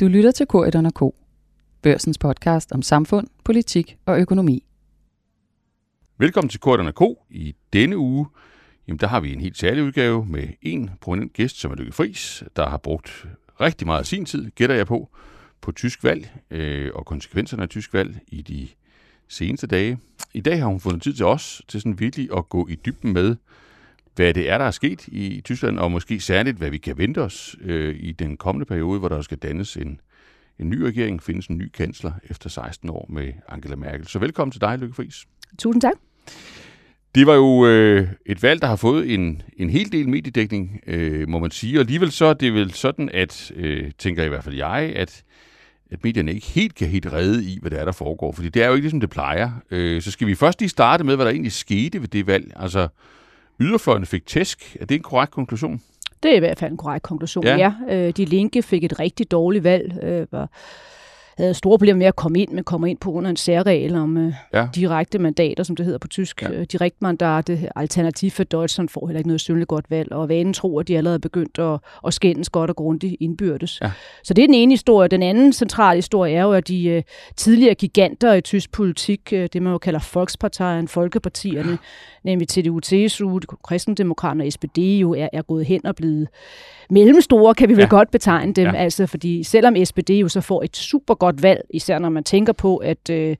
Du lytter til K1 K, børsens podcast om samfund, politik og økonomi. Velkommen til K1 K. I denne uge jamen, der har vi en helt særlig udgave med en prominent gæst, som er Lykke Friis, der har brugt rigtig meget af sin tid, gætter jeg på, på tysk valg øh, og konsekvenserne af tysk valg i de seneste dage. I dag har hun fundet tid til os, til sådan virkelig at gå i dybden med, hvad det er, der er sket i Tyskland, og måske særligt, hvad vi kan vente os øh, i den kommende periode, hvor der skal dannes en, en ny regering, findes en ny kansler efter 16 år med Angela Merkel. Så velkommen til dig, Lykke Friis. Tusind tak. Det var jo øh, et valg, der har fået en, en hel del mediedækning, øh, må man sige. Og alligevel så er det vel sådan, at, øh, tænker i hvert fald jeg, at, at medierne ikke helt kan helt redde i, hvad det er, der foregår. Fordi det er jo ikke ligesom det plejer. Øh, så skal vi først lige starte med, hvad der egentlig skete ved det valg. Altså, yderfløjen fik tæsk. Er det en korrekt konklusion? Det er i hvert fald en korrekt konklusion, ja. ja. Øh, de Linke fik et rigtig dårligt valg. Øh, var havde store problemer med at komme ind, men kommer ind på af en særregel om øh, ja. direkte mandater, som det hedder på tysk. Ja. Øh, direkte mandate, alternativ for Deutschland får heller ikke noget synligt godt valg, og vanen tror, at de allerede er begyndt at, at skændes godt og grundigt indbyrdes. Ja. Så det er den ene historie. Den anden centrale historie er jo, at de øh, tidligere giganter i tysk politik, øh, det man jo kalder Volksparteien, Folkepartierne, ja. nemlig CDU, CSU, Kristendemokraterne og SPD, jo er, er gået hen og blevet mellemstore, kan vi vel ja. godt betegne dem. Ja. Altså, fordi selvom SPD jo så får et super godt valg, især når man tænker på, at øh,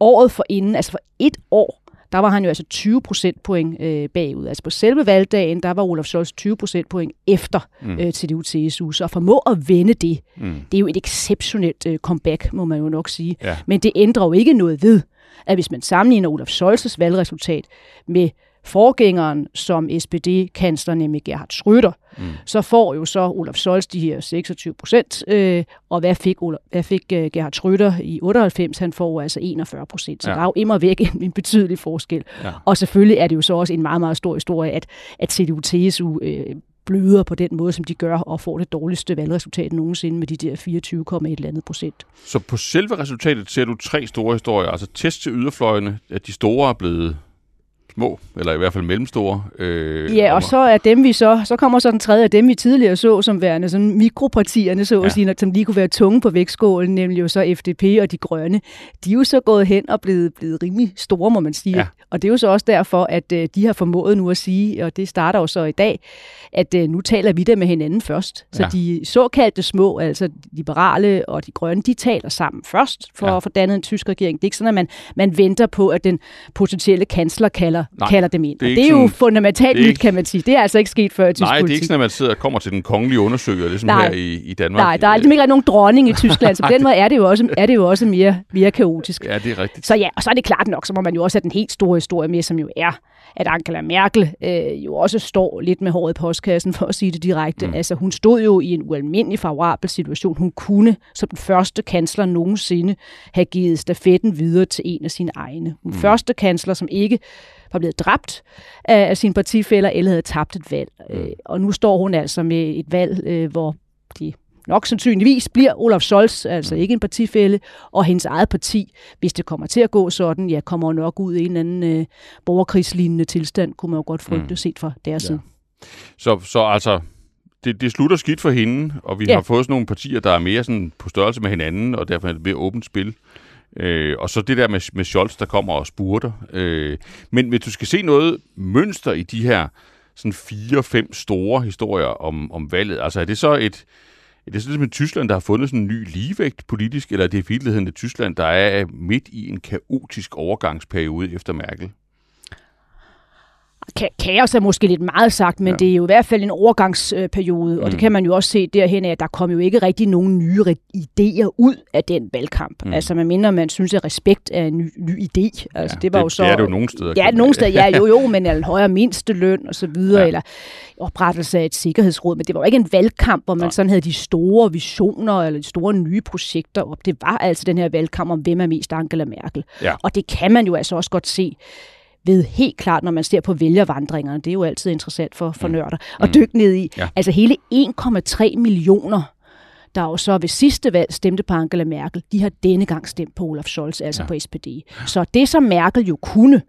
året for inden, altså for et år, der var han jo altså 20 procentpoint øh, bagud. Altså på selve valgdagen, der var Olaf Scholz 20 procentpoint efter mm. øh, CDU CSU. Så at formå at vende det, mm. det er jo et exceptionelt øh, comeback, må man jo nok sige. Ja. Men det ændrer jo ikke noget ved, at hvis man sammenligner Olaf Scholz' valgresultat med forgængeren som SPD-kansler, nemlig Gerhard Schröder, mm. så får jo så Olaf Scholz de her 26 procent, øh, og hvad fik, Olaf, hvad fik uh, Gerhard Schröder i 98? Han får altså 41 procent, så ja. der er jo immer væk en, en betydelig forskel. Ja. Og selvfølgelig er det jo så også en meget, meget stor historie, at, at CDU-TSU øh, bløder på den måde, som de gør, og får det dårligste valgresultat nogensinde med de der 24,1 eller andet procent. Så på selve resultatet ser du tre store historier, altså test til yderfløjene, at de store er blevet små, eller i hvert fald mellemstore. Øh, ja, og så er dem vi så, så kommer så den tredje af dem, vi tidligere så som værende sådan mikropartierne, så at ja. sige, som lige kunne være tunge på vægtskålen, nemlig jo så FDP og de grønne. De er jo så gået hen og blevet, blevet rimelig store, må man sige. Ja. Og det er jo så også derfor, at øh, de har formået nu at sige, og det starter jo så i dag, at øh, nu taler vi der med hinanden først. Så ja. de såkaldte små, altså liberale og de grønne, de taler sammen først for ja. at få dannet en tysk regering. Det er ikke sådan, at man, man venter på, at den potentielle kansler kalder Nej, kalder dem ind. Det er, det er jo sådan, fundamentalt nyt, kan man sige. Det er altså ikke sket før i tysk Nej, politik. det er ikke sådan, at man sidder og kommer til den kongelige undersøger, ligesom Nej. her i, i Danmark. Nej, der er aldrig ikke nogen dronning i Tyskland, så på den måde er det jo også, er det jo også mere, mere kaotisk. Ja, det er rigtigt. Så ja, og så er det klart nok, så må man jo også have den helt store historie med, som jo er, at Angela Merkel øh, jo også står lidt med håret i postkassen, for at sige det direkte. Mm. Altså, hun stod jo i en ualmindelig favorabel situation. Hun kunne som den første kansler nogensinde have givet stafetten videre til en af sine egne. Hun mm. første kansler, som ikke var blevet dræbt af sine partifælder, eller havde tabt et valg. Mm. Øh, og nu står hun altså med et valg, øh, hvor de nok sandsynligvis bliver Olaf Scholz, altså mm. ikke en partifælde, og hendes eget parti, hvis det kommer til at gå sådan, ja, kommer nok ud i en eller anden øh, borgerkrigslignende tilstand, kunne man jo godt frygte mm. set fra deres ja. side. Så, så altså, det, det slutter skidt for hende, og vi ja. har fået sådan nogle partier, der er mere sådan på størrelse med hinanden, og derfor er det mere åbent spil. Øh, og så det der med, med Scholz, der kommer og spurter. Øh, men hvis du skal se noget mønster i de her sådan fire-fem store historier om, om valget, altså er det så et, er det sådan, at ligesom Tyskland, der har fundet sådan en ny ligevægt politisk, eller er det i virkeligheden et Tyskland, der er midt i en kaotisk overgangsperiode efter Merkel? Kaos er måske lidt meget sagt, men ja. det er jo i hvert fald en overgangsperiode, mm. og det kan man jo også se derhen af, at der kom jo ikke rigtig nogen nye idéer ud af den valgkamp. Mm. Altså man minder, man synes, at respekt er en ny, ny idé. Altså, ja, det, var det, jo så, det er det jo nogle steder. Ja, nogle steder, ja, jo jo, men en højere mindsteløn og så videre, ja. eller oprettelse af et sikkerhedsråd, men det var jo ikke en valgkamp, hvor man Nej. sådan havde de store visioner eller de store nye projekter op. Det var altså den her valgkamp om, hvem er mest Angela Merkel. Ja. Og det kan man jo altså også godt se ved helt klart, når man ser på vælgervandringerne. Det er jo altid interessant for, for mm. nørder. Og mm. dykke ned i. Ja. Altså hele 1,3 millioner der jo så ved sidste valg stemte på Angela Merkel, de har denne gang stemt på Olaf Scholz, altså ja. på SPD. Så det, som Merkel jo kunne,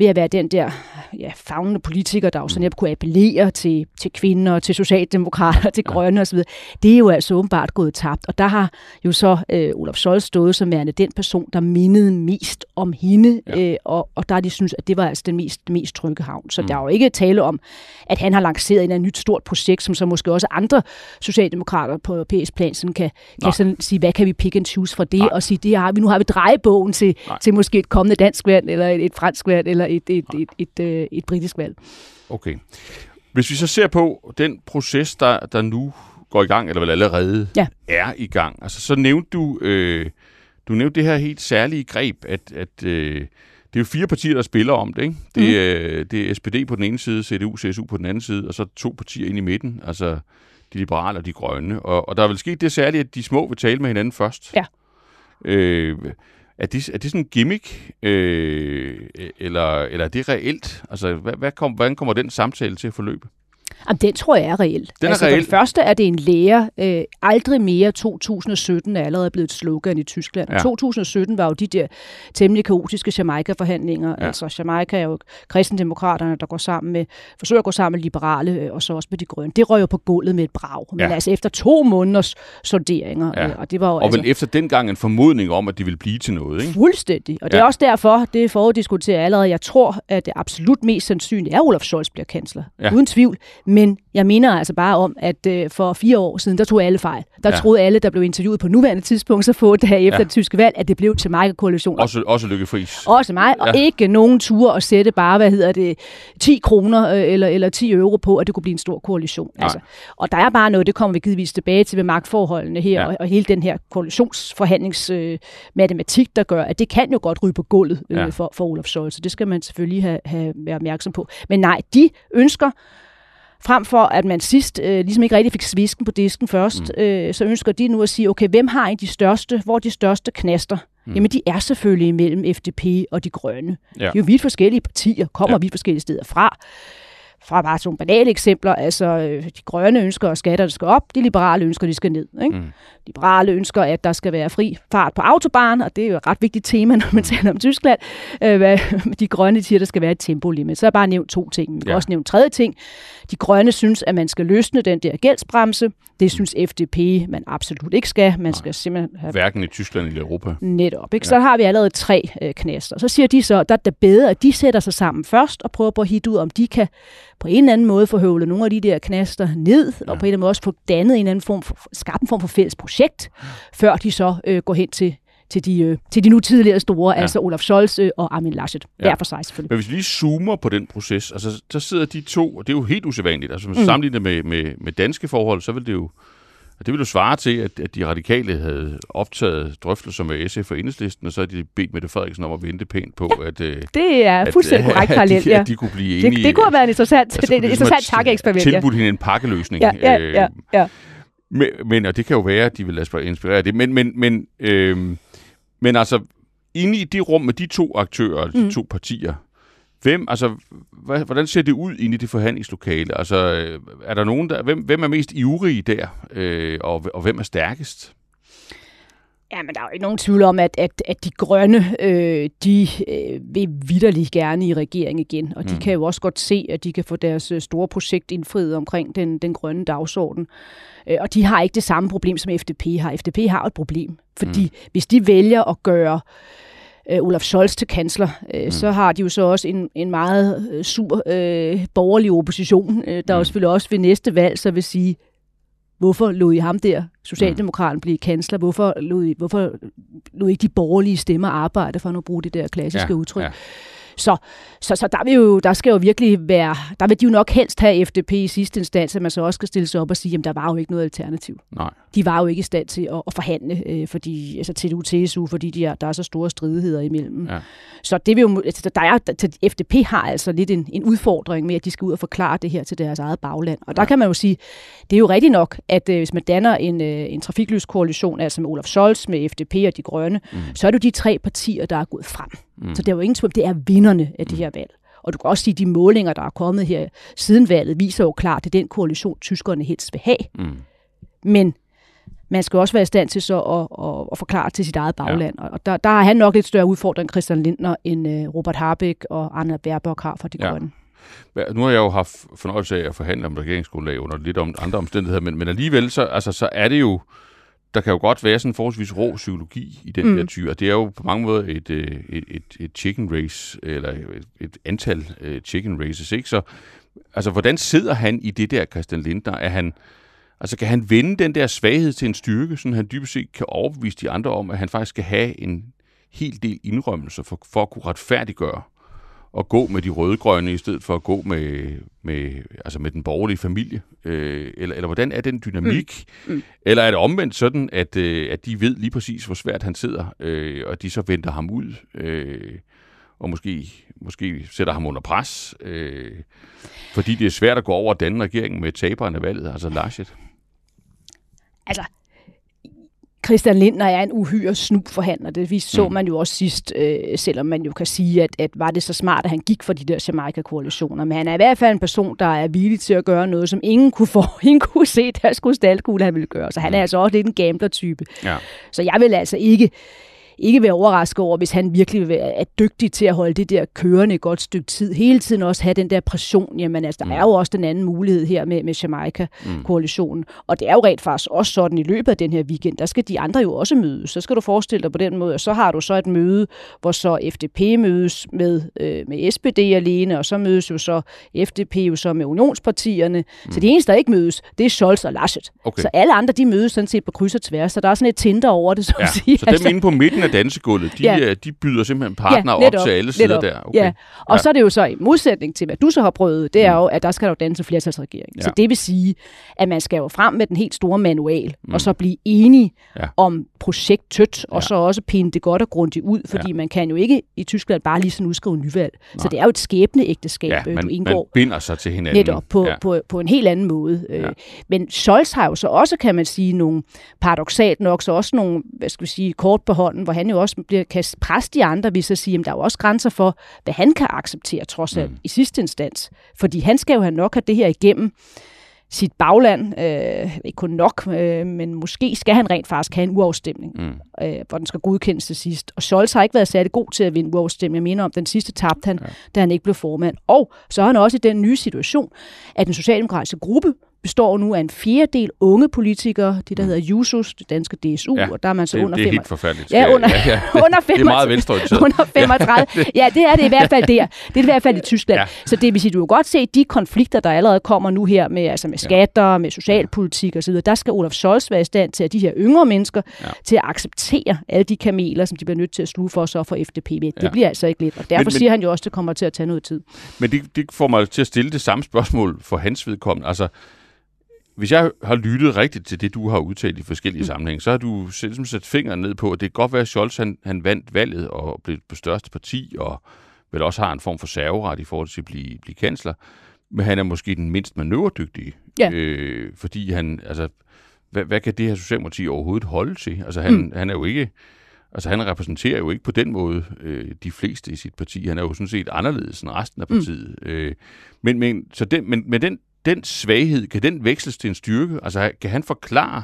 ved at være den der ja, fagnende politiker, der jo sådan kunne appellere til, til kvinder, til socialdemokrater, til grønne osv., det er jo altså åbenbart gået tabt. Og der har jo så øh, Olaf Scholz stået som værende den person, der mindede mest om hende, ja. øh, og, og der de synes, at det var altså den mest, mest trygge havn. Så mm. der er jo ikke tale om, at han har lanceret en, en nyt stort projekt, som så måske også andre socialdemokrater på europæisk plan sådan kan, kan sådan sige, hvad kan vi pick and choose fra det, Nej. og sige, det har vi, nu har vi drejebogen til, til måske et kommende dansk valg, eller et, et fransk valg, eller et, et, et, et, et, øh, et britisk valg. Okay. Hvis vi så ser på den proces, der, der nu går i gang, eller vel allerede ja. er i gang, altså så nævnte du, øh, du nævnte det her helt særlige greb, at, at øh, det er jo fire partier, der spiller om det. Ikke? Det, mm. er, det er SPD på den ene side, CDU, CSU på den anden side, og så to partier ind i midten, altså de liberale og de grønne. Og, og der er vel sket det særligt, at de små vil tale med hinanden først. Ja. Øh, er det, er det sådan en gimmick, øh, e-, eller, eller er det reelt? Altså, hvad, hvad kom, hvordan kommer den samtale til at forløbe? Jamen, den tror jeg er reelt. Den er altså, reelt. Den første er det en lærer. Øh, aldrig mere 2017 er allerede blevet et slogan i Tyskland. Ja. 2017 var jo de der temmelig kaotiske Jamaica-forhandlinger. Ja. Altså Jamaica er jo kristendemokraterne, der går sammen med, forsøger at gå sammen med liberale, øh, og så også med de grønne. Det røg jo på gulvet med et brag. Men ja. altså efter to måneders sonderinger. Ja. Øh, og det var jo, og altså, vel efter dengang en formodning om, at de ville blive til noget, ikke? Fuldstændig. Og det ja. er også derfor, det er foruddiskuterer allerede. Jeg tror, at det absolut mest sandsynligt er, at Olaf Scholz bliver kansler. Ja. Uden tvivl. Men jeg minder altså bare om, at øh, for fire år siden, der tog alle fejl. Der ja. troede alle, der blev interviewet på nuværende tidspunkt, så få dage efter ja. det tyske valg, at det blev til mig koalition. Også, også Lykke Friis. Også mig, ja. og ikke nogen tur at sætte bare, hvad hedder det, 10 kroner øh, eller, eller 10 euro på, at det kunne blive en stor koalition. Altså. Og der er bare noget, det kommer vi givetvis tilbage til ved magtforholdene her, ja. og, og hele den her koalitionsforhandlingsmatematik, øh, der gør, at det kan jo godt ryge på gulvet øh, ja. for, for Olaf Scholz, så det skal man selvfølgelig have, have være opmærksom på. Men nej, de ønsker frem for at man sidst øh, ligesom ikke rigtig fik svisken på disken først, mm. øh, så ønsker de nu at sige, okay, hvem har en de største, hvor de største knaster? Mm. Jamen, de er selvfølgelig imellem FDP og de grønne. Ja. Det er jo vidt forskellige partier, kommer ja. vidt forskellige steder fra fra bare sådan banale eksempler, altså øh, de grønne ønsker, at skatterne skal op, de liberale ønsker, at de skal ned. Ikke? Mm. Liberale ønsker, at der skal være fri fart på autobahn, og det er jo et ret vigtigt tema, når man taler om Tyskland. Øh, de grønne siger, at der skal være et tempolimit. Så har jeg bare nævnt to ting. Vi kan ja. også nævne tredje ting. De grønne synes, at man skal løsne den der gældsbremse. Det synes FDP, man absolut ikke skal. Man skal simpelthen have... Hverken i Tyskland eller Europa. Netop. Ikke? Ja. Så har vi allerede tre øh, knaster. Så siger de så, der er det bedre, at de sætter sig sammen først og prøver på at hitte ud, om de kan på en eller anden måde få høvlet nogle af de der knaster ned, ja. og på en eller anden måde også få dannet en eller anden form for, skabt en form for fælles projekt, før de så øh, går hen til til de, øh, til de nu tidligere store, ja. altså Olaf Scholz øh, og Armin Laschet. Ja. Hver for sig selvfølgelig. Men hvis vi lige zoomer på den proces, altså så sidder de to, og det er jo helt usædvanligt, altså mm. sammenligner med, med, med danske forhold, så vil det jo det vil jo svare til, at, at de radikale havde optaget drøftelser med SF og Enhedslisten, og så havde de bedt Mette Frederiksen om at vente pænt på, ja, at, øh, det er at, fuldstændig korrekt at, de, at de kunne blive enige. Det, det kunne have været en interessant, det, det, interessant takkeeksperiment. Tilbudt hende en pakkeløsning. Ja, ja, ja, ja. Men, men, og det kan jo være, at de vil lade sig inspirere det, men, men, men, øh, men altså, inde i det rum med de to aktører, mm. de to partier, Hvem, altså, hvordan ser det ud inde i det forhandlingslokale? Altså, øh, er der nogen, der, hvem, hvem er mest ivrige der, øh, og, og hvem er stærkest? Ja, men der er jo ikke nogen tvivl om, at, at, at de grønne, øh, de øh, vil vidderligt gerne i regering igen, og de mm. kan jo også godt se, at de kan få deres øh, store projekt indfriet omkring den, den grønne dagsorden. Øh, og de har ikke det samme problem, som FDP har. FDP har et problem, fordi mm. hvis de vælger at gøre øh, Olaf Scholz til kansler, øh, mm. så har de jo så også en, en meget øh, sur øh, borgerlig opposition, øh, der mm. også vil også ved næste valg så vil sige, hvorfor lod I ham der, Socialdemokraten, mm. blive kansler? Hvorfor lod I, hvorfor lod I ikke de borgerlige stemmer arbejde, for at bruge det der klassiske ja, udtryk? Ja. Så, så, så der, vil jo, der skal jo virkelig være, der vil de jo nok helst have FDP i sidste instans, at man så også skal stille sig op og sige, at der var jo ikke noget alternativ. Nej. De var jo ikke i stand til at, at forhandle øh, fordi, altså til UTSU, fordi de er, der er så store stridigheder imellem. Ja. Så det vil jo, altså, der er, der, FDP har altså lidt en, en udfordring med, at de skal ud og forklare det her til deres eget bagland. Og der ja. kan man jo sige, det er jo rigtigt nok, at øh, hvis man danner en, øh, en trafiklyskoalition, altså med Olaf Scholz, med FDP og de grønne, mm. så er det jo de tre partier, der er gået frem. Mm. Så det er jo ingen tvivl, det er vinderne af det mm. her valg. Og du kan også sige, at de målinger, der er kommet her siden valget, viser jo klart, at det er den koalition, tyskerne helst vil have. Mm. Men man skal også være i stand til så at, at, at forklare til sit eget bagland. Ja. Og der, der har han nok lidt større udfordring, Christian Lindner, end uh, Robert Harbeck og Anna Baerbock har for de ja. grønne. Nu har jeg jo haft fornøjelse af at forhandle om regeringsgrundlag under lidt om andre omstændigheder, men, men alligevel så, altså, så er det jo, der kan jo godt være sådan en forholdsvis rå psykologi i den mm. der tyr, og det er jo på mange måder et, øh, et, et, et chicken race, eller et, et antal uh, chicken races, ikke? Så altså, hvordan sidder han i det der, Christian Lindner? Er han, altså, kan han vende den der svaghed til en styrke, så han dybest set kan overbevise de andre om, at han faktisk skal have en hel del indrømmelser for, for at kunne retfærdiggøre at gå med de rødgrønne i stedet for at gå med, med, altså med den borgerlige familie? Øh, eller, eller hvordan er den dynamik? Mm. Mm. Eller er det omvendt sådan, at, øh, at de ved lige præcis, hvor svært han sidder, øh, og de så venter ham ud, øh, og måske, måske sætter ham under pres, øh, fordi det er svært at gå over den regering med taberen af valget, altså Laschet? Altså, Christian Lindner er en uhyre snubforhandler. Det så mm. man jo også sidst, øh, selvom man jo kan sige, at, at var det så smart, at han gik for de der Jamaica-koalitioner. Men han er i hvert fald en person, der er villig til at gøre noget, som ingen kunne, få, ingen kunne se, der skulle stalkugle, han ville gøre. Så han er mm. altså også lidt en gambler-type. Ja. Så jeg vil altså ikke ikke være overrasket over, hvis han virkelig er dygtig til at holde det der kørende et godt stykke tid. Hele tiden også have den der pression. Jamen altså, der mm. er jo også den anden mulighed her med, med Jamaica-koalitionen. Mm. Og det er jo rent faktisk også sådan i løbet af den her weekend, der skal de andre jo også mødes. Så skal du forestille dig på den måde, og så har du så et møde, hvor så FDP mødes med, øh, med SPD alene, og så mødes jo så FDP jo så med unionspartierne. Mm. Så de eneste, der ikke mødes, det er Scholz og Laschet. Okay. Så alle andre, de mødes sådan set på kryds og tværs. Så der er sådan et tinder over det, så ja, at sige. Så dem altså, inde på midten af dansegulvet, de, ja. de byder simpelthen partner ja, op til alle sider op. der. Okay. Ja. Og ja. så er det jo så i modsætning til, hvad du så har prøvet, det er mm. jo, at der skal jo danse flertalsregering. Ja. Så det vil sige, at man skal jo frem med den helt store manual, mm. og så blive enige ja. om projektet, og ja. så også pinde det godt og grundigt ud, fordi ja. man kan jo ikke i Tyskland bare lige sådan udskrive nyvalg. Nej. Så det er jo et skæbneægteskab, ja, man, du indgår. man binder sig til hinanden. Netop, på, ja. på, på en helt anden måde. Ja. Men Scholz har jo så også, kan man sige, nogle paradoxalt nok, så også nogle, hvad skal vi sige, kort på hånden, hvor han jo også bliver, kan presse de andre, hvis at sige, at der er jo også grænser for, hvad han kan acceptere, trods alt, mm. i sidste instans. Fordi han skal jo have nok have det her igennem sit bagland, øh, ikke kun nok, øh, men måske skal han rent faktisk have en uafstemning, mm. øh, hvor den skal godkendes til sidst. Og Scholz har ikke været særlig god til at vinde uafstemning. Jeg mener om, den sidste tabte han, ja. da han ikke blev formand. Og så er han også i den nye situation, at den socialdemokratiske gruppe består nu af en fjerdedel unge politikere, det der mm. hedder Jusos, det danske DSU, ja, og der er man så det, under det er helt forfærdeligt. Ja, under, ja, ja, det, under 35, det er meget venstreorienteret. Under 35. Ja. ja, det er det i hvert fald der. Det er i hvert fald i Tyskland. Ja. Så det vil sige, du kan godt se de konflikter, der allerede kommer nu her med, altså med skatter, med socialpolitik osv., der skal Olaf Scholz være i stand til, at de her yngre mennesker, ja. til at acceptere alle de kameler, som de bliver nødt til at sluge for så for FDP med. Det ja. bliver altså ikke lidt, og derfor men, siger han jo også, at det kommer til at tage noget tid. Men det, det får mig til at stille det samme spørgsmål for hans vedkommende. Altså, hvis jeg har lyttet rigtigt til det, du har udtalt i forskellige mm. sammenhænge, så har du selv ligesom sat fingeren ned på, at det kan godt være, at Scholz han, han vandt valget og blev på største parti, og vel også har en form for serveret i forhold til at blive, blive kansler. Men han er måske den mindst manøvredygtige. Ja. Øh, fordi han, altså, hvad, hvad kan det her Socialdemokrati overhovedet holde til? Altså, han, mm. han er jo ikke... Altså, han repræsenterer jo ikke på den måde øh, de fleste i sit parti. Han er jo sådan set anderledes end resten af mm. partiet. Mm. Øh, men, men, så den, men med den den svaghed, kan den veksles til en styrke? Altså, kan han forklare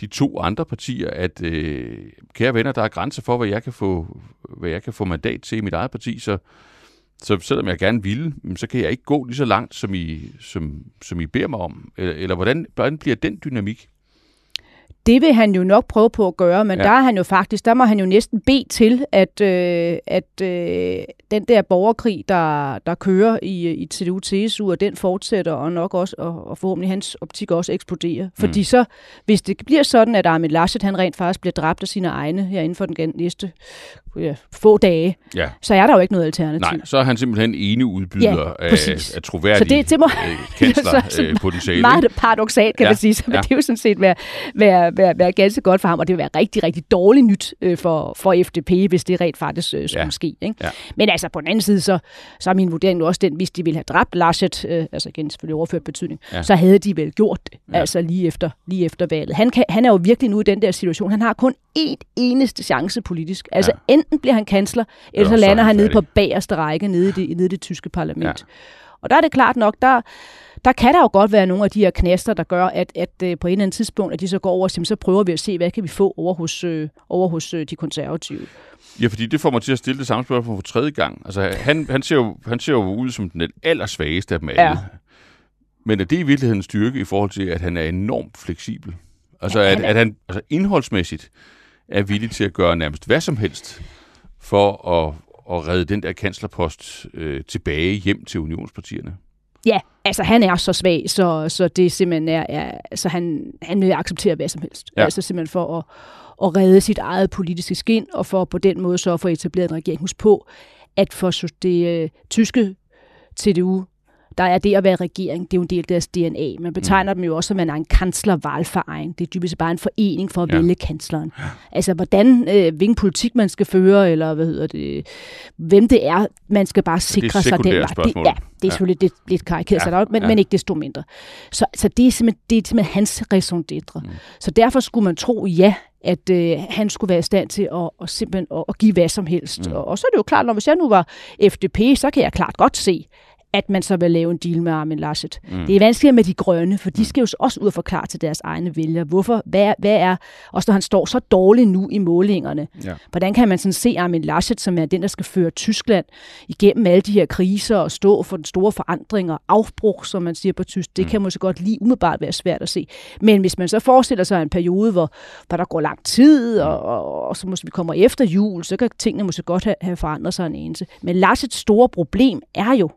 de to andre partier, at øh, kære venner, der er grænser for, hvad jeg kan få, hvad jeg kan få mandat til i mit eget parti, så, så selvom jeg gerne vil, så kan jeg ikke gå lige så langt, som I, som, som I beder mig om. Eller, eller hvordan, hvordan bliver den dynamik? Det vil han jo nok prøve på at gøre, men ja. der er han jo faktisk, der må han jo næsten bede til, at, øh, at øh, den der borgerkrig, der, der kører i, i TDU TSU, og den fortsætter, og nok også, og, og forhåbentlig hans optik også eksploderer. Mm. Fordi så, hvis det bliver sådan, at Armin Laschet, han rent faktisk bliver dræbt af sine egne her inden for den næste ja, få dage, ja. så er der jo ikke noget alternativ. Nej, så er han simpelthen ene udbyder ja, af, af troværdige så det, det må, øh, kansler så, så øh, potentiale. Meget paradoxalt, kan ja, man sige. Så ja. det er jo sådan set være, være, være, være ganske godt for ham, og det vil være rigtig, rigtig dårligt nyt øh, for, for FDP, hvis det rent faktisk øh, skulle ja. ske. Ikke? Ja. Men altså på den anden side, så, så er min vurdering også den, hvis de ville have dræbt Laschet, øh, altså igen selvfølgelig overført betydning, ja. så havde de vel gjort det, ja. altså lige efter, lige efter valget. Han, kan, han er jo virkelig nu i den der situation. Han har kun én eneste chance politisk. Altså ja. enten bliver han kansler, eller så lander han nede på bagerste række nede i det, nede i det tyske parlament. Ja. Og der er det klart nok, der, der kan der jo godt være nogle af de her knaster, der gør, at, at øh, på en eller anden tidspunkt, at de så går over og siger, så prøver vi at se, hvad kan vi få over hos, øh, over hos øh, de konservative. Ja, fordi det får mig til at stille det samme spørgsmål for tredje gang. Altså, han, han, ser jo, han ser jo ud som den allersvageste af dem alle. Ja. Men er det i virkeligheden styrke i forhold til, at han er enormt fleksibel? Altså, ja, at, at han altså, indholdsmæssigt er villig til at gøre nærmest hvad som helst for at, at redde den der kanslerpost øh, tilbage hjem til unionspartierne? Ja, altså han er så svag, så, så det simpelthen er, er altså han, han vil acceptere hvad som helst. Ja. Altså simpelthen for at, at redde sit eget politiske skin, og for på den måde så at få etableret en regering. Husk på, at for det øh, tyske CDU, der er det at være regering, det er jo en del af deres DNA. Man betegner mm. dem jo også som en kanslervalgforening. Det er typisk bare en forening for at ja. vælge kansleren. Ja. Altså, hvordan, øh, hvilken politik man skal føre, eller hvad hedder det, hvem det er, man skal bare sikre sig den vej. Det, ja, det er selvfølgelig lidt, lidt karikeret, ja. men, ja. men ikke desto mindre. Så, så det, er simpelthen, det er simpelthen hans raison d'etre. Mm. Så derfor skulle man tro, ja, at øh, han skulle være i stand til at, at simpelthen at, at give hvad som helst. Mm. Og, og så er det jo klart, når hvis jeg nu var FDP, så kan jeg klart godt se, at man så vil lave en deal med Armin Laschet. Mm. Det er vanskeligt med de grønne, for de mm. skal jo også ud og forklare til deres egne vælgere, hvorfor, hvad, hvad er, også når han står så dårligt nu i målingerne, ja. hvordan kan man sådan se Armin Laschet, som er den, der skal føre Tyskland igennem alle de her kriser og stå for den store forandring og afbrug, som man siger på tysk, det mm. kan måske godt lige umiddelbart være svært at se. Men hvis man så forestiller sig en periode, hvor, hvor der går lang tid, og, mm. og, og så måske vi kommer efter jul, så kan tingene måske godt have, have forandret sig en eneste. Men Laschets store problem er jo,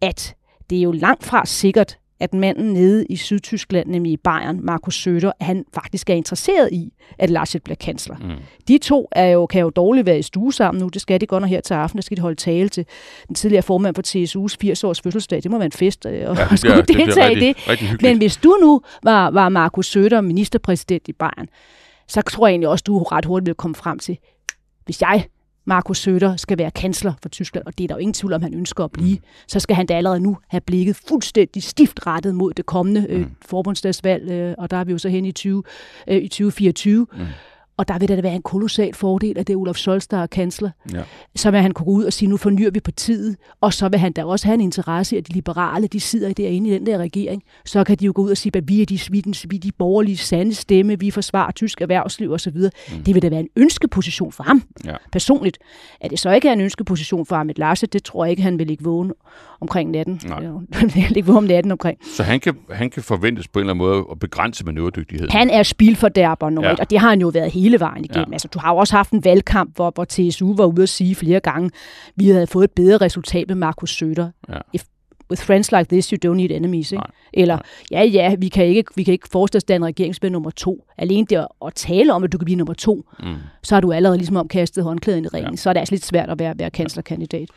at det er jo langt fra sikkert, at manden nede i Sydtyskland, nemlig i Bayern, Markus Söder, han faktisk er interesseret i, at Laschet bliver kansler. Mm. De to er jo, kan jo dårligt være i stue sammen nu. Det skal de godt nok her til aften. Der skal de holde tale til den tidligere formand for TSU's 80-års fødselsdag. Det må være en fest øh, og ja, skulle deltage i det. Rigtig Men hvis du nu var, var Markus Söder ministerpræsident i Bayern, så tror jeg egentlig også, du ret hurtigt vil komme frem til, hvis jeg Markus Søder skal være kansler for Tyskland, og det er der jo ingen tvivl om, han ønsker at blive, så skal han da allerede nu have blikket fuldstændig stift rettet mod det kommende øh, mm. forbundsdagsvalg, øh, og der er vi jo så hen i, 20, øh, i 2024. Mm. Og der vil det da være en kolossal fordel, at det er der er kansler. Ja. Så vil han kunne gå ud og sige, nu fornyer vi partiet. Og så vil han da også have en interesse i, at de liberale, de sidder derinde i den der regering. Så kan de jo gå ud og sige, at vi er de, vi er de, vi er de borgerlige sande stemme, vi forsvarer tysk erhvervsliv osv. Mm. Det vil da være en ønskeposition for ham, ja. personligt. At det så ikke er en ønskeposition for Ahmed Larse, det tror jeg ikke, han vil ikke vågne omkring natten. Nej. ikke vågne om natten omkring. Så han kan, han kan forventes på en eller anden måde at begrænse manøvredygtigheden? Han er spilfordærber normalt, ja. og det har han jo været hele hele vejen igennem. Ja. Altså, du har jo også haft en valgkamp, hvor, hvor TSU var ude at sige flere gange, vi havde fået et bedre resultat med Markus Søder. Ja. If, with friends like this, you don't need enemies. Ikke? Eller, ja, ja, vi kan ikke, vi kan ikke forestille os, at en nummer to. Alene det at, at tale om, at du kan blive nummer to, mm. så har du allerede ligesom omkastet håndklæden i ringen. Ja. Så er det altså lidt svært at være, være kanslerkandidat.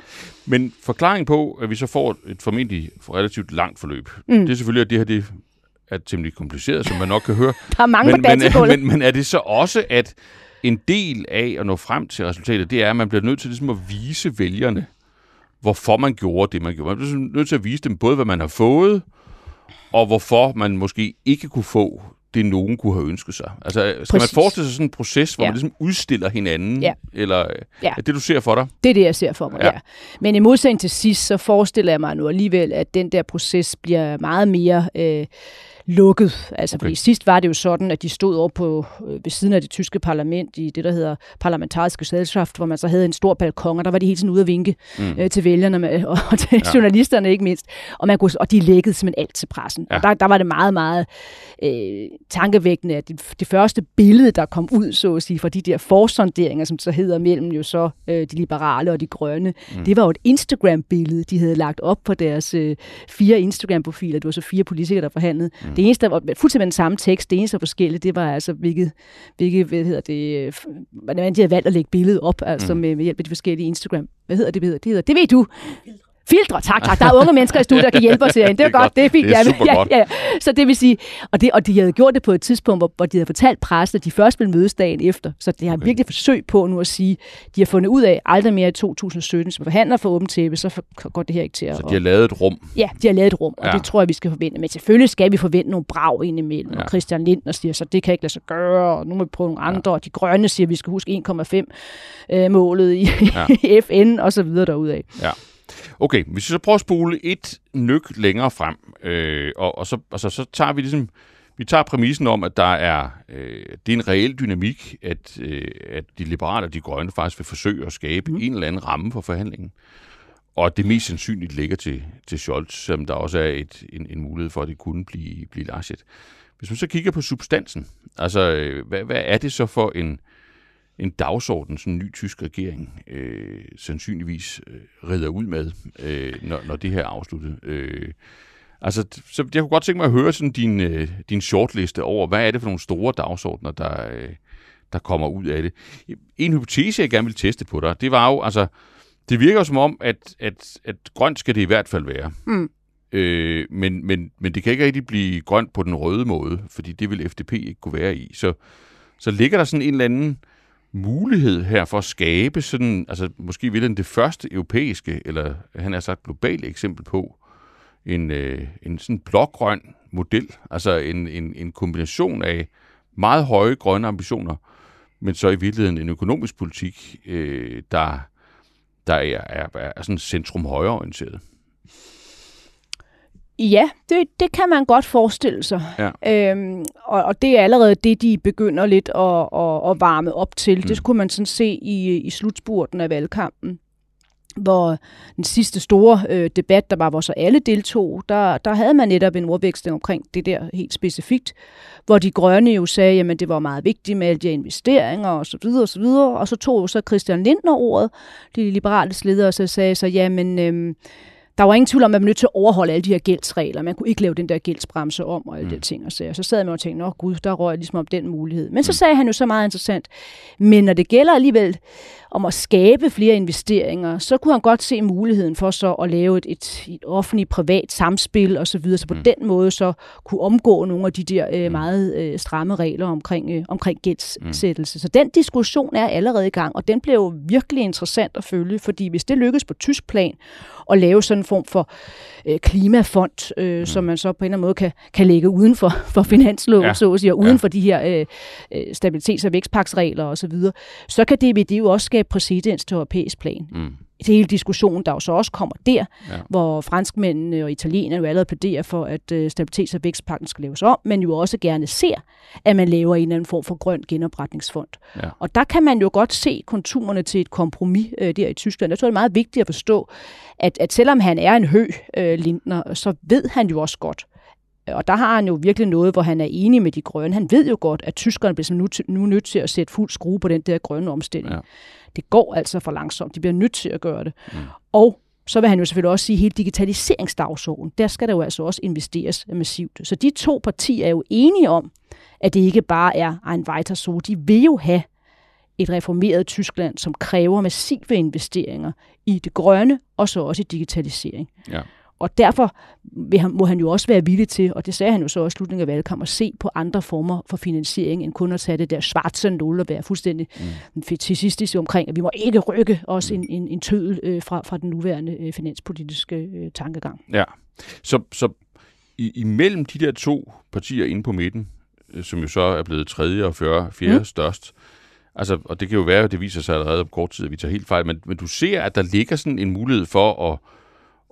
Men forklaring på, at vi så får et formentlig relativt langt forløb, mm. det er selvfølgelig, at det her det er temmelig kompliceret, som man nok kan høre. Der er mange men, men, men, men er det så også, at en del af at nå frem til resultatet, det er, at man bliver nødt til ligesom at vise vælgerne, hvorfor man gjorde det, man gjorde. Man bliver nødt til at vise dem både, hvad man har fået, og hvorfor man måske ikke kunne få det, nogen kunne have ønsket sig. Altså, skal Præcis. man forestille sig sådan en proces, hvor ja. man ligesom udstiller hinanden? Ja. Eller ja. er det, du ser for dig? Det er det, jeg ser for mig, ja. ja. Men i modsætning til sidst, så forestiller jeg mig nu alligevel, at den der proces bliver meget mere... Øh, lukket. Altså, okay. fordi sidst var det jo sådan, at de stod over på, øh, ved siden af det tyske parlament i det, der hedder parlamentariske selskab, hvor man så havde en stor balkon, og der var de hele tiden ude at vinke mm. øh, til vælgerne med, og, og til ja. journalisterne ikke mindst. Og, man kunne, og de lækkede simpelthen alt til pressen. Ja. Og der, der var det meget, meget øh, tankevækkende, at det, det første billede, der kom ud, så at sige, fra de der forsonderinger, som så hedder mellem jo så øh, de liberale og de grønne, mm. det var jo et Instagram-billede, de havde lagt op på deres øh, fire Instagram-profiler. Det var så fire politikere, der forhandlede. Mm. Det eneste, der var fuldstændig den samme tekst, det eneste, forskelligt, det var altså, hvilket, hvilket hvad hedder det, hvordan de havde valgt at lægge billedet op, altså mm. med, med hjælp af de forskellige Instagram. Hvad hedder det? Det hedder, det, hedder, det ved du. Filtre, tak, tak. Der er unge mennesker i studiet, der kan hjælpe os herinde. Det er, det er godt, godt, det er fint. Det er super ja, ja, ja. Så det vil sige, og, det, og de havde gjort det på et tidspunkt, hvor, hvor de havde fortalt pressen, at de først ville mødes dagen efter. Så det har okay. virkelig forsøg på nu at sige, de har fundet ud af aldrig mere i 2017, som forhandler for åbent tæppe, så går det her ikke til at... Så de har lavet et rum? Ja, de har lavet et rum, og ja. det tror jeg, vi skal forvente. Men selvfølgelig skal vi forvente nogle brag indimellem. Ja. Og Christian Lindner siger, så det kan ikke lade sig gøre, og nu må vi prøve nogle andre. Ja. Og de grønne siger, at vi skal huske 1,5 øh, målet i ja. FN, og så videre derudaf. Ja. Okay, hvis vi så prøver at spole et nyk længere frem, øh, og, og så, altså, så tager vi ligesom, vi tager præmissen om, at der er, øh, det er en reel dynamik, at, øh, at de liberale og de grønne faktisk vil forsøge at skabe mm. en eller anden ramme for forhandlingen. Og det mest sandsynligt ligger til, til Scholz, som der også er et, en, en mulighed for, at det kunne blive, blive Laschet. Hvis man så kigger på substansen, altså øh, hvad, hvad er det så for en, en dagsorden, sådan en ny tysk regering øh, sandsynligvis øh, redder ud med, øh, når, når det her er afsluttet? Øh, altså, så jeg kunne godt tænke mig at høre sådan din, øh, din shortliste over, hvad er det for nogle store dagsordner, der, øh, der kommer ud af det. En hypotese, jeg gerne vil teste på dig, det var jo, altså, det virker jo som om, at, at, at grønt skal det i hvert fald være. Mm. Øh, men, men, men det kan ikke rigtig blive grønt på den røde måde, fordi det vil FDP ikke kunne være i. Så, så ligger der sådan en eller anden mulighed her for at skabe sådan, altså måske vil det første europæiske, eller han har sagt globalt eksempel på, en, øh, en sådan blågrøn model, altså en, en, en kombination af meget høje grønne ambitioner, men så i virkeligheden en økonomisk politik, øh, der, der er, er, er sådan centrum højreorienteret. Ja, det, det kan man godt forestille sig. Ja. Øhm, og, og det er allerede det, de begynder lidt at, at, at varme op til. Mm. Det skulle man sådan se i, i slutspurten af valgkampen hvor den sidste store øh, debat, der var, hvor så alle deltog, der, der havde man netop en ordveksling omkring det der helt specifikt, hvor de grønne jo sagde, jamen det var meget vigtigt med alle de investeringer og så videre og så videre, og så tog jo så Christian Lindner ordet, de liberale ledere, og så sagde så, jamen øh, der var ingen tvivl om, at man var nødt til at overholde alle de her gældsregler. Man kunne ikke lave den der gældsbremse om og alle mm. de ting. Og så, så sad man og tænkte, nå gud, der røg ligesom om den mulighed. Men så mm. sagde han jo så meget interessant, men når det gælder alligevel om at skabe flere investeringer, så kunne han godt se muligheden for så at lave et, et, et offentligt-privat samspil og så videre, så på mm. den måde så kunne omgå nogle af de der øh, mm. meget øh, stramme regler omkring, øh, omkring gældsættelse. Mm. Så den diskussion er allerede i gang, og den blev jo virkelig interessant at følge, fordi hvis det lykkes på tysk plan at lave sådan en form for øh, klimafond, øh, mm. som man så på en eller anden måde kan, kan lægge uden for, for finansloven, ja. så at sige, og uden ja. for de her øh, øh stabilitets- og vækstpaksregler osv., så, så kan det, det jo også skabe præcedens til europæisk plan. Mm hele diskussionen, der jo så også kommer der, ja. hvor franskmændene og italienerne jo allerede plæderer for, at øh, stabilitets- og vækstpakken skal laves om, men jo også gerne ser, at man laver en eller anden form for grøn genopretningsfond. Ja. Og der kan man jo godt se konturerne til et kompromis øh, der i Tyskland. Jeg tror, det er meget vigtigt at forstå, at, at selvom han er en hø, øh, Lindner, så ved han jo også godt, og der har han jo virkelig noget, hvor han er enig med de grønne. Han ved jo godt, at tyskerne bliver nu, nu nødt til at sætte fuld skrue på den der grønne omstilling. Ja. Det går altså for langsomt. De bliver nødt til at gøre det. Mm. Og så vil han jo selvfølgelig også sige, at hele digitaliseringsdagsordenen, der skal der jo altså også investeres massivt. Så de to partier er jo enige om, at det ikke bare er en weiter so. De vil jo have et reformeret Tyskland, som kræver massive investeringer i det grønne, og så også i digitalisering. Ja. Og derfor vil han, må han jo også være villig til, og det sagde han jo så også i slutningen af valgkampen, at se på andre former for finansiering, end kun at tage det der svarte nul og være fuldstændig mm. fetisistisk omkring, at vi må ikke rykke os mm. en, en, en tødel øh, fra, fra den nuværende øh, finanspolitiske øh, tankegang. Ja, så, så i, imellem de der to partier inde på midten, øh, som jo så er blevet tredje og fjerde, fjerde mm. størst, Altså, og det kan jo være, at det viser sig allerede om kort tid, at vi tager helt fejl, men, men du ser, at der ligger sådan en mulighed for at,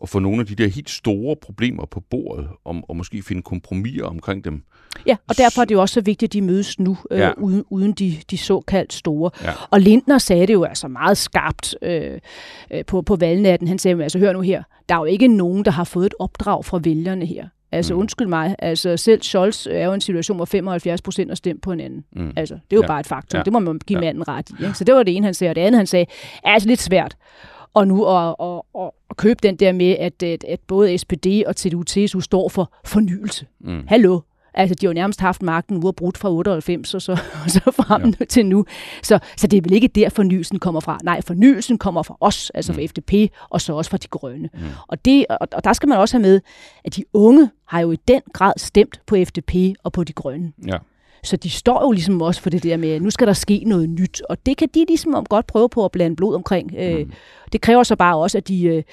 at få nogle af de der helt store problemer på bordet, om, og måske finde kompromiser omkring dem. Ja, og derfor er det jo også så vigtigt, at de mødes nu, øh, ja. uden, uden de, de såkaldt store. Ja. Og Lindner sagde det jo altså meget skarpt øh, øh, på, på valgnatten. Han sagde, altså hør nu her, der er jo ikke nogen, der har fået et opdrag fra vælgerne her. Altså mm. undskyld mig, altså selv Scholz er jo en situation, hvor 75 procent har stemt på en anden. Mm. Altså, det er jo ja. bare et faktum. Ja. Det må man give ja. manden ret i. Ikke? Så det var det ene, han sagde. Og det andet, han sagde, er altså lidt svært og nu at, at, at, at købe den der med, at, at, at både SPD og CDU-CSU står for fornyelse. Mm. Hallo? Altså, de har jo nærmest haft magten ude og brudt fra 98 og så, og så frem ja. til nu. Så, så det er vel ikke der, fornyelsen kommer fra. Nej, fornyelsen kommer fra os, altså mm. fra FDP, og så også fra de grønne. Mm. Og, det, og, og der skal man også have med, at de unge har jo i den grad stemt på FDP og på de grønne. Ja. Så de står jo ligesom også for det der med, at nu skal der ske noget nyt, og det kan de ligesom godt prøve på at blande blod omkring. Øh, mm. Det kræver så bare også, at de... Øh,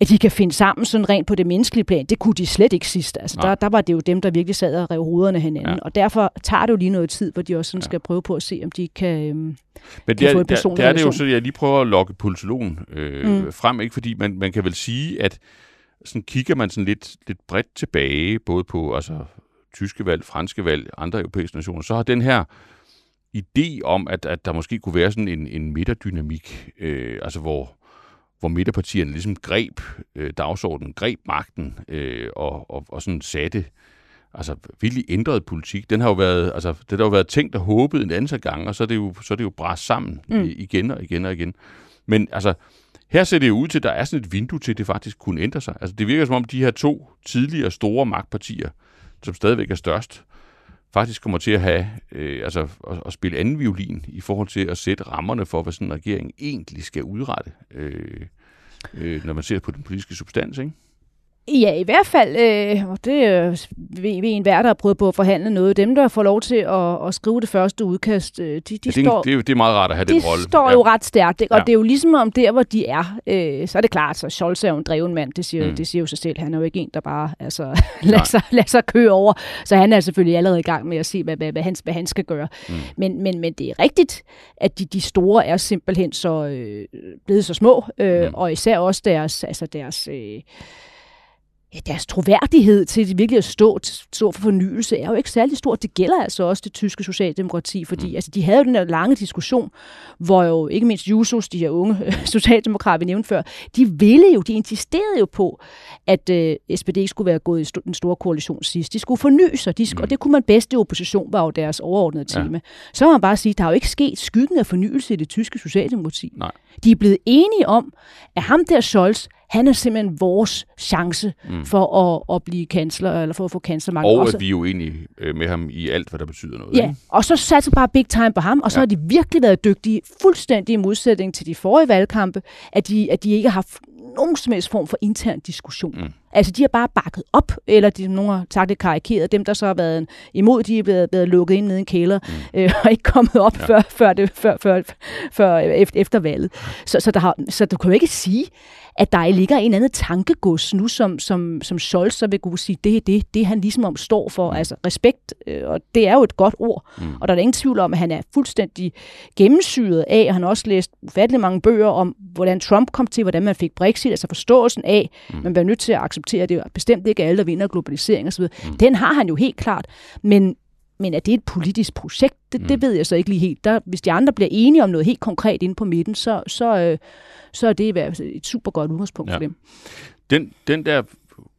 at de kan finde sammen sådan rent på det menneskelige plan. Det kunne de slet ikke sidst. Altså, der, der var det jo dem, der virkelig sad og rev hovederne hinanden. Ja. Og derfor tager det jo lige noget tid, hvor de også sådan ja. skal prøve på at se, om de kan, øhm, Men det kan er, få en personlig der, der er det jo så, jeg lige prøver at lokke politologen øh, mm. frem, ikke? fordi man, man kan vel sige, at sådan kigger man sådan lidt, lidt bredt tilbage, både på altså, tyske valg, franske valg, andre europæiske nationer, så har den her idé om, at, at der måske kunne være sådan en, en midterdynamik, øh, altså hvor, hvor midterpartierne ligesom greb øh, dagsordenen, greb magten øh, og, og, og sådan satte altså virkelig ændret politik. Den har jo været, altså, det har jo været tænkt og håbet en anden gang, og så er det jo, så er det jo bræst sammen mm. igen og igen og igen. Men altså, her ser det jo ud til, at der er sådan et vindue til, at det faktisk kunne ændre sig. Altså, det virker som om de her to tidligere store magtpartier, som stadigvæk er størst, faktisk kommer til at have, øh, altså at, at spille anden violin i forhold til at sætte rammerne for, hvad sådan en regering egentlig skal udrette, øh, øh, når man ser på den politiske substans, ikke? Ja, i hvert fald, øh, og det øh, ved, ved en hver, der har prøvet på at forhandle noget. Dem, der får lov til at, at skrive det første udkast, øh, de, de ja, det, står... Det er, det er meget rart at have de den rolle. De står ja. jo ret stærkt, ikke? og ja. det er jo ligesom om der, hvor de er, øh, så er det klart, så Scholz er jo en dreven mand, det siger, mm. det siger jo sig selv. Han er jo ikke en, der bare altså, lader, sig, lader sig køre over, så han er selvfølgelig allerede i gang med at se, hvad, hvad, hvad, han, hvad han skal gøre. Mm. Men, men, men det er rigtigt, at de, de store er simpelthen så øh, blevet så små, øh, mm. og især også deres, altså deres øh, ja, deres troværdighed til virkelig at stå, stå for fornyelse er jo ikke særlig stor. Det gælder altså også det tyske socialdemokrati, fordi mm. altså, de havde jo den der lange diskussion, hvor jo ikke mindst Jusos, de her unge socialdemokrater, vi nævnte før, de ville jo, de insisterede jo på, at øh, SPD ikke skulle være gået i den store koalition sidst. De skulle forny sig, de skulle, mm. og det kunne man bedst i opposition, var jo deres overordnede tema. Ja. Så må man bare sige, der har jo ikke sket skyggen af fornyelse i det tyske socialdemokrati. Nej. De er blevet enige om, at ham der Scholz, han er simpelthen vores chance mm. for at, at blive kansler, eller for at få kanslermagt. Og at vi er jo enige øh, med ham i alt, hvad der betyder noget. Ja, ikke? og så satte bare big time på ham, og så ja. har de virkelig været dygtige, fuldstændig i modsætning til de forrige valgkampe, at de, at de ikke har haft nogen som helst form for intern diskussion. Mm. Altså, de har bare bakket op, eller de, nogen har sagt det karikeret. Dem, der så har været imod, de er blevet, blevet lukket ind nede i en kælder, mm. øh, og ikke kommet op ja. før, før, det, før, før, før efter, efter valget. Så, så, der har, så du kan jo ikke sige, at der ligger en anden tankegods nu, som, som, som Scholz så vil kunne sige, det er det, det han ligesom om står for. Mm. Altså respekt, øh, og det er jo et godt ord. Mm. Og der er ingen tvivl om, at han er fuldstændig gennemsyret af, og han har også læst ufattelig mange bøger om, hvordan Trump kom til, hvordan man fik Brexit, altså forståelsen af, mm. man bliver nødt til at acceptere, at det er bestemt ikke alle, der vinder globalisering osv. Mm. Den har han jo helt klart. Men men er det et politisk projekt? Det, mm. det ved jeg så ikke lige helt. Der, hvis de andre bliver enige om noget helt konkret inde på midten, så, så, øh, så er det i hvert fald et super godt udgangspunkt ja. for dem. Den, den der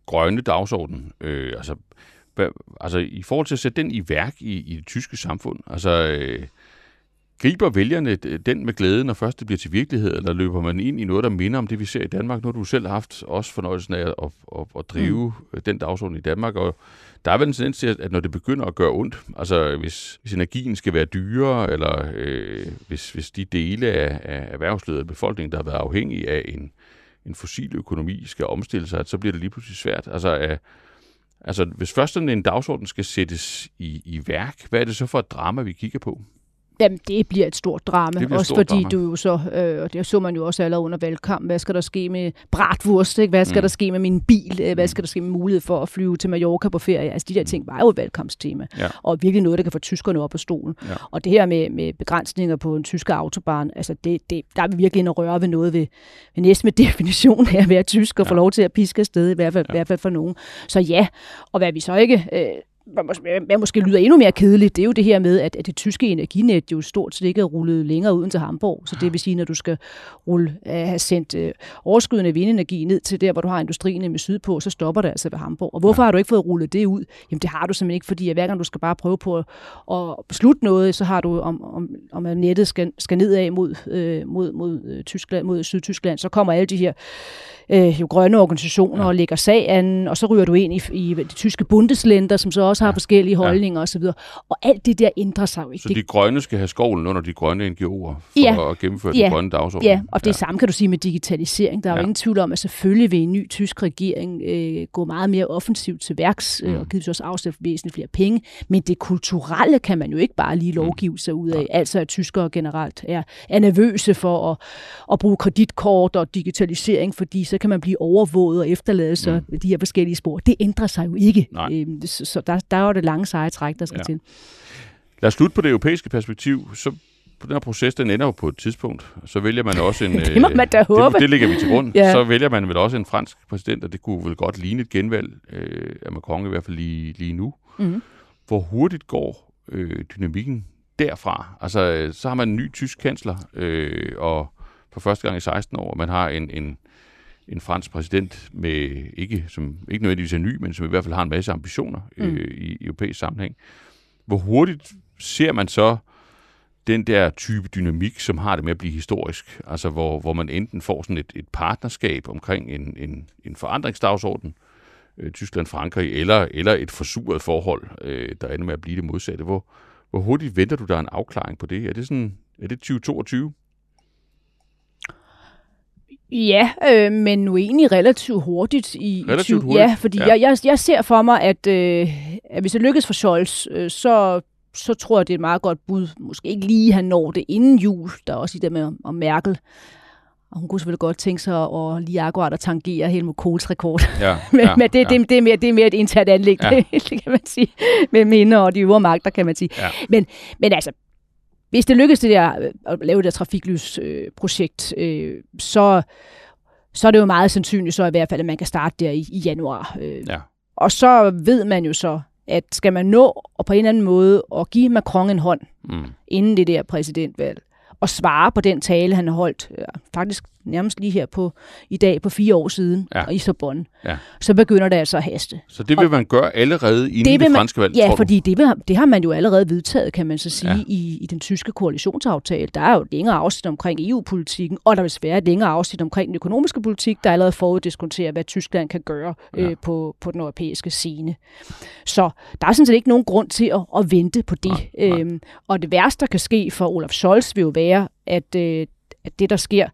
grønne dagsorden, øh, altså, altså i forhold til at sætte den i værk i, i det tyske samfund, altså øh, griber vælgerne den med glæde, når først det bliver til virkelighed, eller løber man ind i noget, der minder om det, vi ser i Danmark? Nu har du selv haft også fornøjelsen af at, at, at, at drive mm. den dagsorden i Danmark, og der er vel en tendens til, at når det begynder at gøre ondt, altså hvis, hvis energien skal være dyrere, eller øh, hvis, hvis de dele af, af erhvervslivet af befolkningen, der har været afhængige af en, en fossil økonomi, skal omstille sig, så bliver det lige pludselig svært. Altså, øh, altså hvis først sådan en dagsorden skal sættes i, i værk, hvad er det så for et drama, vi kigger på? Jamen, det bliver et stort drama, det også stort fordi drama. du jo så, øh, og det så man jo også allerede under valgkamp, hvad skal der ske med bratwurst, ikke? hvad skal mm. der ske med min bil, øh, hvad mm. skal der ske med mulighed for at flyve til Mallorca på ferie, altså de der ting var jo et valgkampstema, ja. og virkelig noget, der kan få tyskerne op på stolen. Ja. Og det her med, med begrænsninger på en tysk autobahn, altså det, det, der er vi virkelig at røre ved noget ved, ved næsten med definition af at være tysk og ja. få lov til at piske afsted, i hvert fald, ja. i hvert fald for nogen. Så ja, og hvad vi så ikke... Øh, hvad måske lyder endnu mere kedeligt, det er jo det her med, at, at det tyske energinet jo stort set ikke er rullet længere uden til Hamburg. Så det vil sige, når du skal rulle, uh, have sendt uh, overskydende vindenergi ned til der, hvor du har industrien med sydpå, så stopper det altså ved Hamburg. Og hvorfor har du ikke fået rullet det ud? Jamen det har du simpelthen ikke, fordi at hver gang du skal bare prøve på at, at beslutte noget, så har du, om, om, om nettet skal, skal nedad mod, uh, mod, mod, Tyskland, mod Sydtyskland, så kommer alle de her uh, jo grønne organisationer ja. og lægger sag an, og så ryger du ind i, i de tyske bundeslænder, som så også har ja. forskellige holdninger ja. osv. Og alt det der ændrer sig jo ikke. Så de grønne skal have skovlen under de grønne NGO'er for ja. at gennemføre ja. den grønne dagsorden? Ja, og det ja. samme kan du sige med digitalisering. Der er ja. jo ingen tvivl om, at selvfølgelig vil en ny tysk regering øh, gå meget mere offensivt til værks, øh, mm. og givetvis også afsætte væsentligt flere penge. Men det kulturelle kan man jo ikke bare lige mm. lovgive sig ud af. Ja. Altså at tyskere generelt er, er nervøse for at, at bruge kreditkort og digitalisering, fordi så kan man blive overvåget og efterlade sig mm. de her forskellige spor. Det ændrer sig jo ikke. Øhm, så der, der er det lange seje træk, der skal ja. til. Lad os slutte på det europæiske perspektiv. Så på den her proces, den ender jo på et tidspunkt. Så vælger man også en... det må man da håbe. Det, det ligger vi til grund. ja. Så vælger man vel også en fransk præsident, og det kunne vel godt ligne et genvalg øh, af Macron, i hvert fald lige, lige nu. Mm. Hvor hurtigt går øh, dynamikken derfra? Altså, så har man en ny tysk kansler, øh, og for første gang i 16 år, man har en, en, en fransk præsident med ikke, som ikke nødvendigvis er ny, men som i hvert fald har en masse ambitioner mm. øh, i, europæisk sammenhæng. Hvor hurtigt ser man så den der type dynamik, som har det med at blive historisk, altså hvor, hvor man enten får sådan et, et partnerskab omkring en, en, en forandringsdagsorden, øh, Tyskland-Frankrig, eller, eller et forsuret forhold, øh, der ender med at blive det modsatte. Hvor, hvor hurtigt venter du der en afklaring på det? Er det, sådan, er det 2022? Ja, øh, men nu egentlig relativt hurtigt. I, relativt hurtigt? Ja, fordi ja. Jeg, jeg, jeg ser for mig, at, øh, at hvis det lykkes for Scholz, øh, så, så tror jeg, det er et meget godt bud. Måske ikke lige, han når det inden jul. Der er også i det med om Merkel. Og hun kunne selvfølgelig godt tænke sig at lige akkurat at tangere Helmut Kohls rekord. Ja, men, ja, men det, ja. det, det, er mere, det er mere et internt anlæg, ja. det kan man sige. Med minde og de øvre magter, kan man sige. Ja. Men, men altså, hvis det lykkes det der, øh, at lave det der trafiklysprojekt, øh, så, så er det jo meget sandsynligt så i hvert fald, at man kan starte der i, i januar. Øh. Ja. Og så ved man jo så, at skal man nå og på en eller anden måde at give Macron en hånd mm. inden det der præsidentvalg, og svare på den tale, han har holdt, ja, faktisk nærmest lige her på i dag på fire år siden, ja. i Sorbonne, ja. så begynder det altså at haste. Så det vil man gøre allerede inden det, det franske valg, Ja, tror fordi det, vil, det har man jo allerede vedtaget, kan man så sige, ja. i, i den tyske koalitionsaftale. Der er jo længere afsnit omkring EU-politikken, og der vil være et længere afsnit omkring den økonomiske politik, der allerede foruddiskonterer, hvad Tyskland kan gøre ja. øh, på, på den europæiske scene. Så der er sådan set ikke nogen grund til at, at vente på det. Nej, nej. Øhm, og det værste, der kan ske for Olaf Scholz, vil jo være, at øh, at det, der sker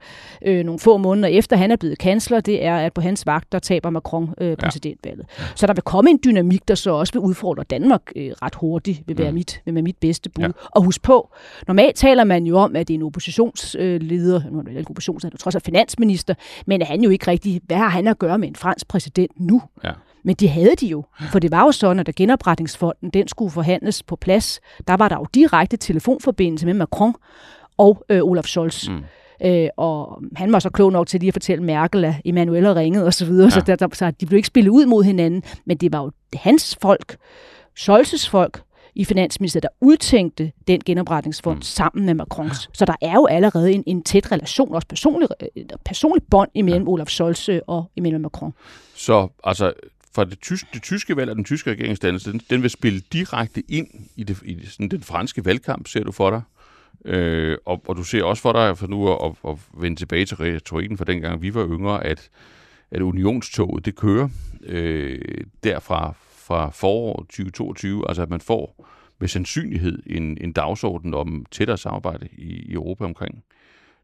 øh, nogle få måneder efter, han er blevet kansler, det er, at på hans vagt, der taber Macron øh, præsidentvalget. Ja. Så der vil komme en dynamik, der så også vil udfordre Danmark øh, ret hurtigt, vil være, mm. mit, vil være mit bedste bud. Ja. Og husk på, normalt taler man jo om, at det er en oppositionsleder, nu er det ikke oppositionsleder, trods alt finansminister, men er han jo ikke rigtig, hvad har han at gøre med en fransk præsident nu? Ja. Men det havde de jo, for det var jo sådan, at da genopretningsfonden den skulle forhandles på plads, der var der jo direkte telefonforbindelse med Macron og øh, Olaf Scholz. Mm. Øh, og han var så klog nok til lige at fortælle Merkel, at Emanuel har ringet og så videre, ja. så, der, der, så de blev ikke spillet ud mod hinanden, men det var jo hans folk, Scholz's folk, i Finansministeriet, der udtænkte den genopretningsfond mm. sammen med Macrons. Så der er jo allerede en, en tæt relation, også personlig, øh, personlig bånd imellem ja. Olaf Scholz øh, og imellem Macron. Så altså, for det, tyske, det tyske valg og den tyske regeringsdannelse, den, den vil spille direkte ind i, det, i sådan den franske valgkamp, ser du for dig? Øh, og, og du ser også for dig, for nu at, at vende tilbage til retorikken fra dengang vi var yngre, at, at unionstoget, det kører øh, derfra fra foråret 2022, altså at man får med sandsynlighed en, en dagsorden om tættere samarbejde i, i Europa omkring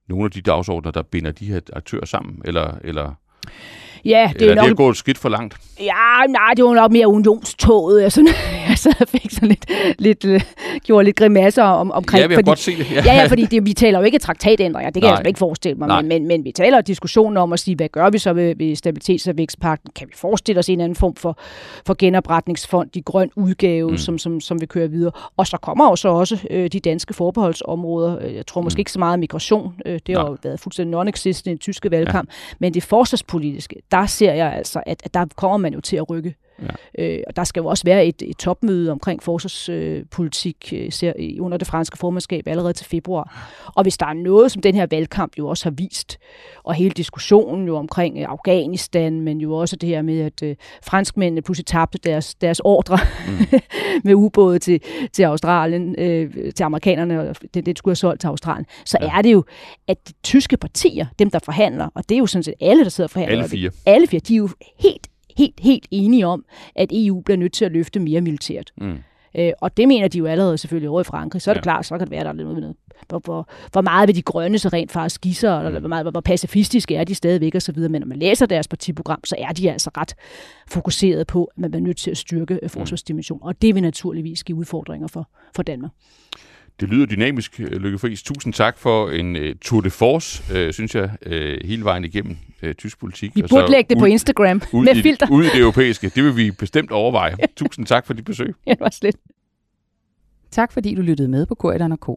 nogle af de dagsordner, der binder de her aktører sammen, eller, eller Ja, det er nok... det er gået et skridt for langt. Ja, nej, det var nok mere unionstoget. Jeg sad og fik sådan lidt, lidt, uh, gjorde lidt grimasser om, omkring... Ja, vi har fordi, godt se det. Ja, ja, ja fordi det, vi taler jo ikke traktatændringer, det kan nej. jeg ikke forestille mig, men, men, men vi taler diskussionen om at sige, hvad gør vi så ved, ved stabilitets- og vækstpakten? Kan vi forestille os en anden form for, for genopretningsfond, de grøn udgave, mm. som, som, som vi kører videre? Og så kommer jo så også øh, de danske forbeholdsområder. Øh, jeg tror måske mm. ikke så meget migration. Øh, det har jo været fuldstændig non-existent i den tyske valgkamp. Ja. Men det forsvarspolitiske, der ser jeg altså, at, at der kommer man jo til at rykke. Ja. Øh, og der skal jo også være et, et topmøde omkring forsvarspolitik øh, ser, under det franske formandskab allerede til februar. Og hvis der er noget, som den her valgkamp jo også har vist, og hele diskussionen jo omkring øh, Afghanistan, men jo også det her med, at øh, franskmændene pludselig tabte deres, deres ordre mm. med ubåde til, til Australien, øh, til amerikanerne, og det, det skulle have solgt til Australien, så ja. er det jo, at de tyske partier, dem der forhandler, og det er jo sådan set alle, der sidder og forhandler. Alle fire. Alle fire, de er jo helt helt, helt enige om, at EU bliver nødt til at løfte mere militært. Mm. Øh, og det mener de jo allerede selvfølgelig over i Frankrig. Så er det ja. klart, så kan det være, der er lidt noget. Hvor, hvor, hvor meget vil de grønne så rent faktisk skisser, eller mm. hvor, meget, hvor pacifistiske er de stadigvæk osv. Men når man læser deres partiprogram, så er de altså ret fokuseret på, at man er nødt til at styrke øh, forsvarsdimensionen. Og det vil naturligvis give udfordringer for, for Danmark. Det lyder dynamisk, øh, Lykke Friis. Tusind tak for en uh, tour de force, uh, synes jeg, uh, hele vejen igennem uh, tysk politik. Vi burde lægge det ud, på Instagram ud med filter. ud i det europæiske. Det vil vi bestemt overveje. Tusind tak for dit besøg. Ja, det var slet. Tak fordi du lyttede med på Korridoren K.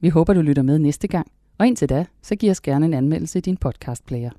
Vi håber, du lytter med næste gang. Og indtil da, så giv os gerne en anmeldelse i din podcastplayer.